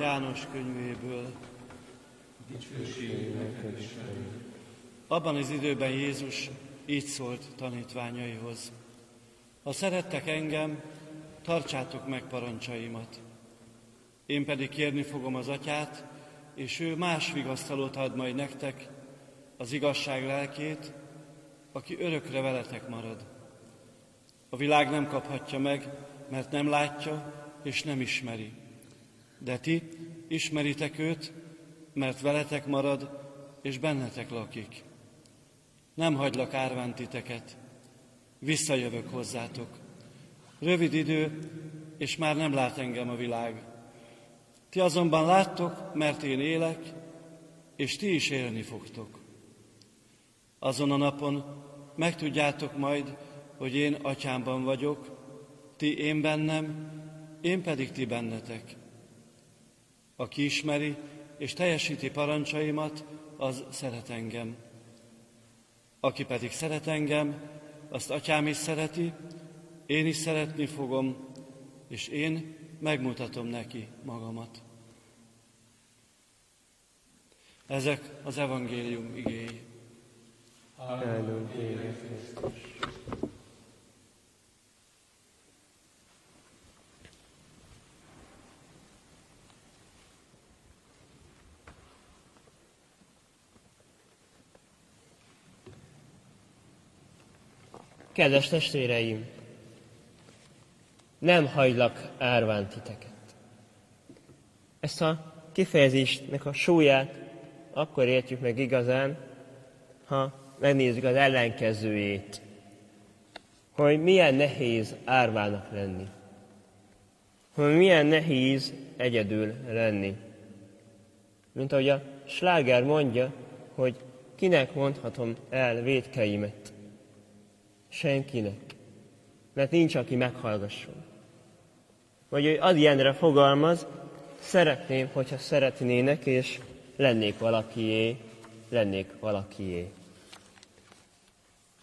János könyvéből. Abban az időben Jézus így szólt tanítványaihoz. Ha szerettek engem, tartsátok meg parancsaimat. Én pedig kérni fogom az atyát, és ő más vigasztalót ad majd nektek, az igazság lelkét, aki örökre veletek marad. A világ nem kaphatja meg, mert nem látja és nem ismeri. De ti ismeritek őt, mert veletek marad és bennetek lakik. Nem hagylak árván titeket, visszajövök hozzátok. Rövid idő, és már nem lát engem a világ. Ti azonban láttok, mert én élek, és ti is élni fogtok. Azon a napon megtudjátok majd, hogy én atyámban vagyok, ti én bennem, én pedig ti bennetek. Aki ismeri és teljesíti parancsaimat, az szeret engem. Aki pedig szeret engem, azt atyám is szereti, én is szeretni fogom, és én megmutatom neki magamat. Ezek az evangélium igéi. Áldunk téged, Krisztus. Kedves testvéreim, nem hagylak árván titeket. Ezt a kifejezésnek a súlyát akkor értjük meg igazán, ha megnézzük az ellenkezőjét, hogy milyen nehéz árvának lenni, hogy milyen nehéz egyedül lenni. Mint ahogy a sláger mondja, hogy kinek mondhatom el védkeimet senkinek. Mert nincs, aki meghallgasson. Vagy hogy az ilyenre fogalmaz, szeretném, hogyha szeretnének, és lennék valakié, lennék valakié.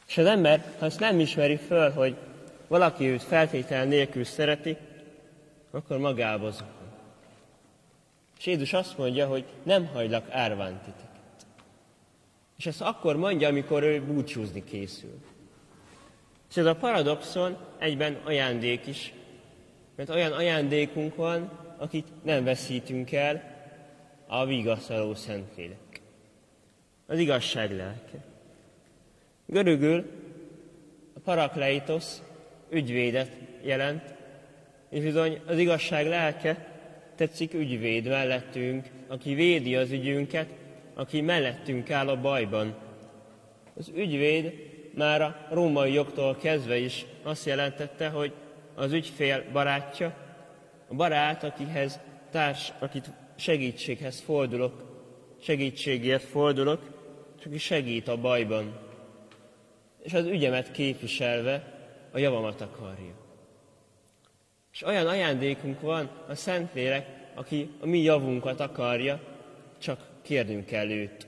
És az ember, ha ezt nem ismeri föl, hogy valaki őt feltétel nélkül szereti, akkor magába zukol. És Jézus azt mondja, hogy nem hagylak árván titeket. És ezt akkor mondja, amikor ő búcsúzni készül. És ez a paradoxon egyben ajándék is, mert olyan ajándékunk van, akit nem veszítünk el, a vigasztaló Szentlélek. Az igazság lelke. Görögül a parakleitos ügyvédet jelent, és bizony az igazság lelke tetszik ügyvéd mellettünk, aki védi az ügyünket, aki mellettünk áll a bajban. Az ügyvéd már a római jogtól kezdve is azt jelentette, hogy az ügyfél barátja, a barát, akihez társ, akit segítséghez fordulok, segítségért fordulok, és aki segít a bajban. És az ügyemet képviselve a javamat akarja. És olyan ajándékunk van a Szentlélek, aki a mi javunkat akarja, csak kérnünk kell őt.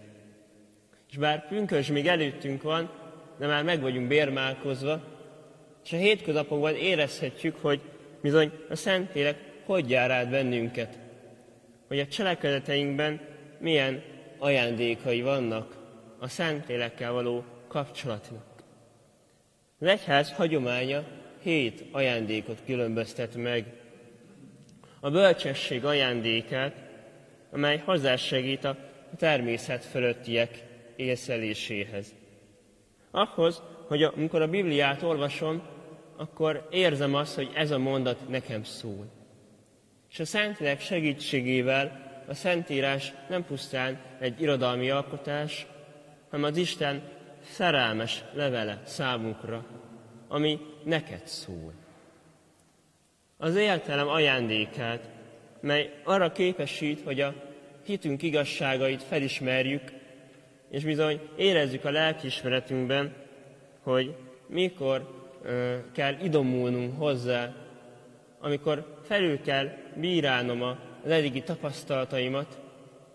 És bár pünkös még előttünk van, de már meg vagyunk bérmálkozva, és a hétköznapokban érezhetjük, hogy bizony a Szentlélek hogy jár át bennünket, hogy a cselekedeteinkben milyen ajándékai vannak a Szentlélekkel való kapcsolatnak. Az egyház hagyománya hét ajándékot különböztet meg. A bölcsesség ajándékát, amely hozzásegít a természet fölöttiek észleléséhez ahhoz, hogy amikor a Bibliát olvasom, akkor érzem azt, hogy ez a mondat nekem szól. És a Szentlélek segítségével a Szentírás nem pusztán egy irodalmi alkotás, hanem az Isten szerelmes levele számunkra, ami neked szól. Az értelem ajándékát, mely arra képesít, hogy a hitünk igazságait felismerjük, és bizony érezzük a lelkiismeretünkben, hogy mikor ö, kell idomulnunk hozzá, amikor felül kell bírálnom az eddigi tapasztalataimat,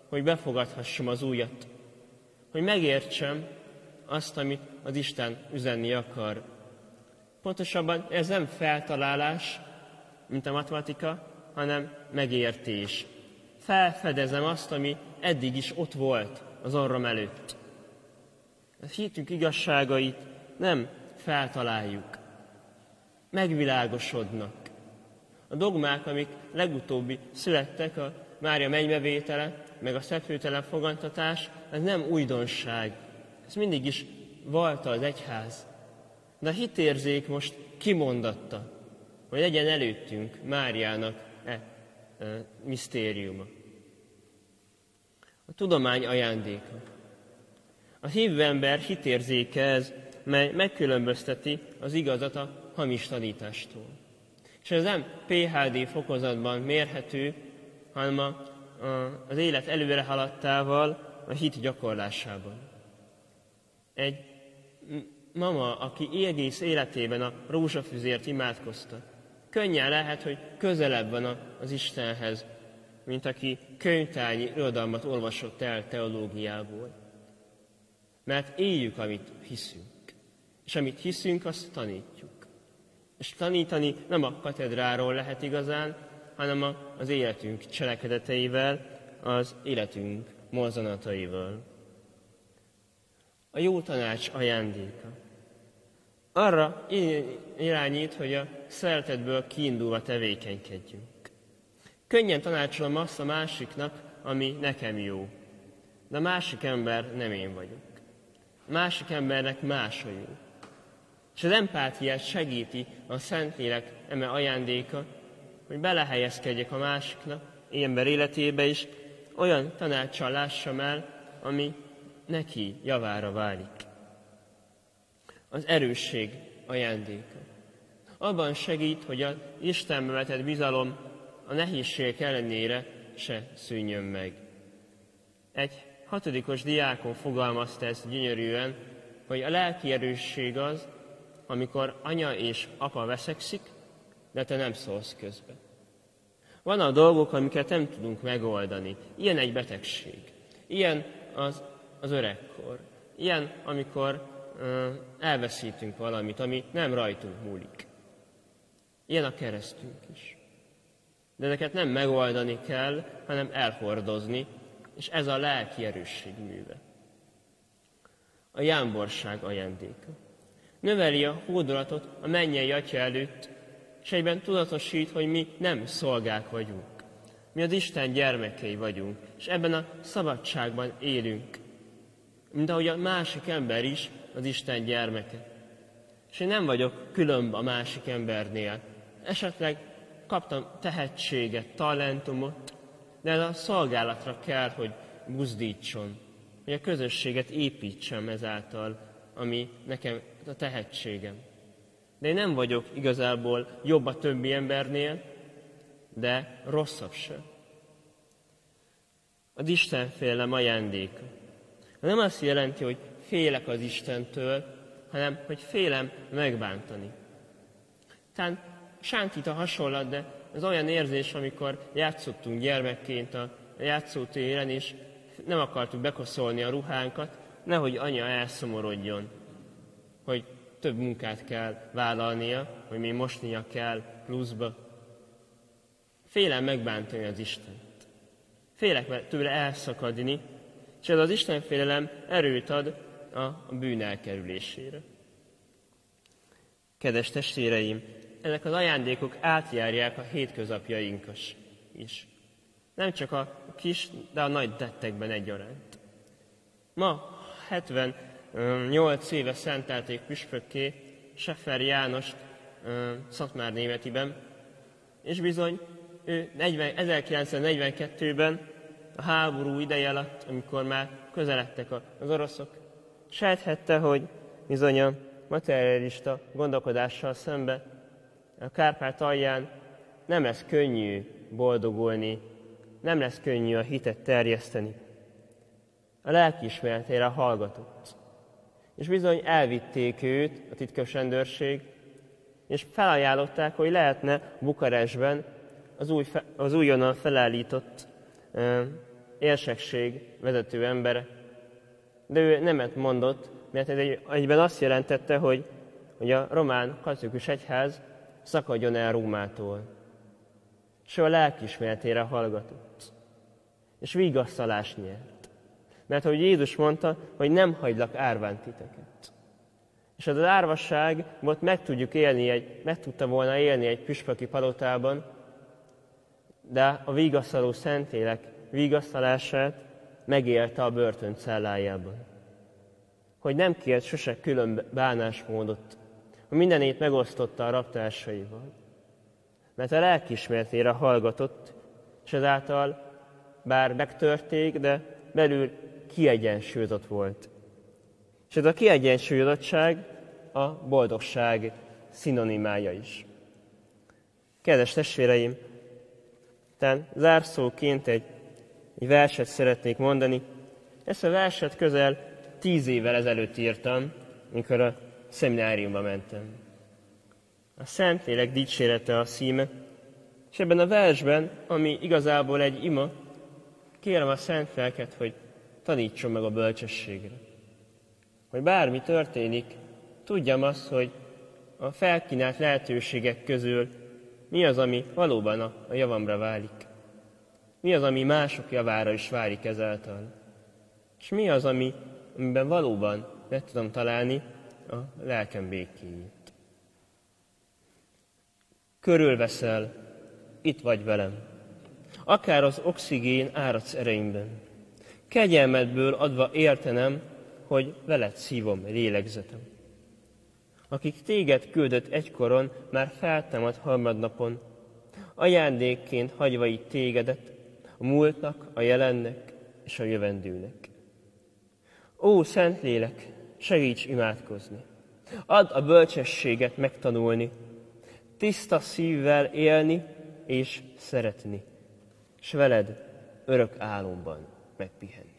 hogy befogadhassam az újat, hogy megértsem azt, amit az Isten üzenni akar. Pontosabban ez nem feltalálás, mint a matematika, hanem megértés. Felfedezem azt, ami eddig is ott volt az orrom előtt. A hitünk igazságait nem feltaláljuk, megvilágosodnak. A dogmák, amik legutóbbi születtek, a Mária mennybevétele, meg a szepültelen fogantatás, ez nem újdonság. Ez mindig is volt az egyház. De a hitérzék most kimondatta, hogy legyen előttünk Máriának e, e misztériuma. A tudomány ajándéka. A hívő ember hitérzéke ez, mely megkülönbözteti az igazat a hamis tanítástól. És ez nem PHD fokozatban mérhető, hanem a, a, az élet előre haladtával, a hit gyakorlásában. Egy mama, aki egész életében a rózsafüzért imádkozta, könnyen lehet, hogy közelebb van az Istenhez, mint aki könyvtárnyi irodalmat olvasott el teológiából. Mert éljük, amit hiszünk. És amit hiszünk, azt tanítjuk. És tanítani nem a katedráról lehet igazán, hanem az életünk cselekedeteivel, az életünk mozzanataival. A jó tanács ajándéka. Arra irányít, hogy a szeretetből kiindulva tevékenykedjünk. Könnyen tanácsolom azt a másiknak, ami nekem jó. De a másik ember nem én vagyok. A másik embernek más a jó. És az empátiát segíti a Szentlélek eme ajándéka, hogy belehelyezkedjek a másiknak, ember életébe is, olyan tanácssal lássam el, ami neki javára válik. Az erősség ajándéka. Abban segít, hogy az Istenbe vetett bizalom a nehézségek ellenére se szűnjön meg. Egy hatodikos diákon fogalmazta ezt gyönyörűen, hogy a lelki erősség az, amikor anya és apa veszekszik, de te nem szólsz közbe. A dolgok, amiket nem tudunk megoldani. Ilyen egy betegség. Ilyen az, az öregkor. Ilyen, amikor uh, elveszítünk valamit, ami nem rajtunk múlik. Ilyen a keresztünk is. De ezeket nem megoldani kell, hanem elhordozni, és ez a lelki erősség műve. A jámborság ajándéka. Növeli a hódolatot a mennyei atya előtt, és egyben tudatosít, hogy mi nem szolgák vagyunk. Mi az Isten gyermekei vagyunk, és ebben a szabadságban élünk. Mint ahogy a másik ember is az Isten gyermeke. És én nem vagyok különb a másik embernél. Esetleg kaptam tehetséget, talentumot, de ez a szolgálatra kell, hogy buzdítson, hogy a közösséget építsem ezáltal, ami nekem a tehetségem. De én nem vagyok igazából jobb a többi embernél, de rosszabb se. Az Isten félem ajándéka. Nem azt jelenti, hogy félek az Istentől, hanem hogy félem megbántani. Tehát sántít a hasonlat, de ez olyan érzés, amikor játszottunk gyermekként a játszótéren, és nem akartuk bekoszolni a ruhánkat, nehogy anya elszomorodjon, hogy több munkát kell vállalnia, hogy még mosnia kell pluszba. Félem megbántani az Istent. Félek tőle elszakadni, és ez az Isten félelem erőt ad a bűn elkerülésére. Kedves testvéreim, ezek az ajándékok átjárják a hétköznapjainkas is. Nem csak a kis, de a nagy tettekben egyaránt. Ma 78 éve szentelték püspökké Seffer Jánost Szatmár németiben, és bizony ő 40, 1942-ben a háború ideje alatt, amikor már közeledtek az oroszok, sejthette, hogy bizony a materialista gondolkodással szembe a Kárpát alján nem lesz könnyű boldogulni, nem lesz könnyű a hitet terjeszteni. A lelkiismeretére hallgatott. És bizony elvitték őt, a titkos rendőrség, és felajánlották, hogy lehetne Bukarestben az, új, az újonnan felállított uh, érsekség vezető embere. De ő nemet mondott, mert ez egy, egyben azt jelentette, hogy hogy a román katolikus egyház szakadjon el Rómától. És ő a lelkismeretére hallgatott. És vigasztalást nyert. Mert ahogy Jézus mondta, hogy nem hagylak árván titeket. És az árvasság volt meg tudjuk élni, egy, meg tudta volna élni egy püspöki palotában, de a vigasztaló szentélek vigasztalását megélte a börtön cellájában. Hogy nem kért sose külön bánásmódot, mindenét megosztotta a raptársaival. Mert a lelkismertére hallgatott, és ezáltal bár megtörték, de belül kiegyensúlyozott volt. És ez a kiegyensúlyozottság a boldogság szinonimája is. Kedves testvéreim, tehát zárszóként egy, egy verset szeretnék mondani. Ezt a verset közel tíz évvel ezelőtt írtam, mikor a szemináriumba mentem. A Szentlélek dicsérete a szíme, és ebben a versben, ami igazából egy ima, kérem a szent lelket, hogy tanítson meg a bölcsességre. Hogy bármi történik, tudjam azt, hogy a felkínált lehetőségek közül mi az, ami valóban a, a javamra válik. Mi az, ami mások javára is válik ezáltal. És mi az, ami, amiben valóban meg tudom találni a lelkem békéjét. Körülveszel, itt vagy velem. Akár az oxigén áradsz ereimben. Kegyelmedből adva értenem, hogy veled szívom lélegzetem. Akik téged küldött egykoron, már feltámad harmadnapon, ajándékként hagyva itt tégedet, a múltnak, a jelennek és a jövendőnek. Ó, Szentlélek, segíts imádkozni! Add a bölcsességet megtanulni, tiszta szívvel élni és szeretni, s veled örök álomban megpihenni.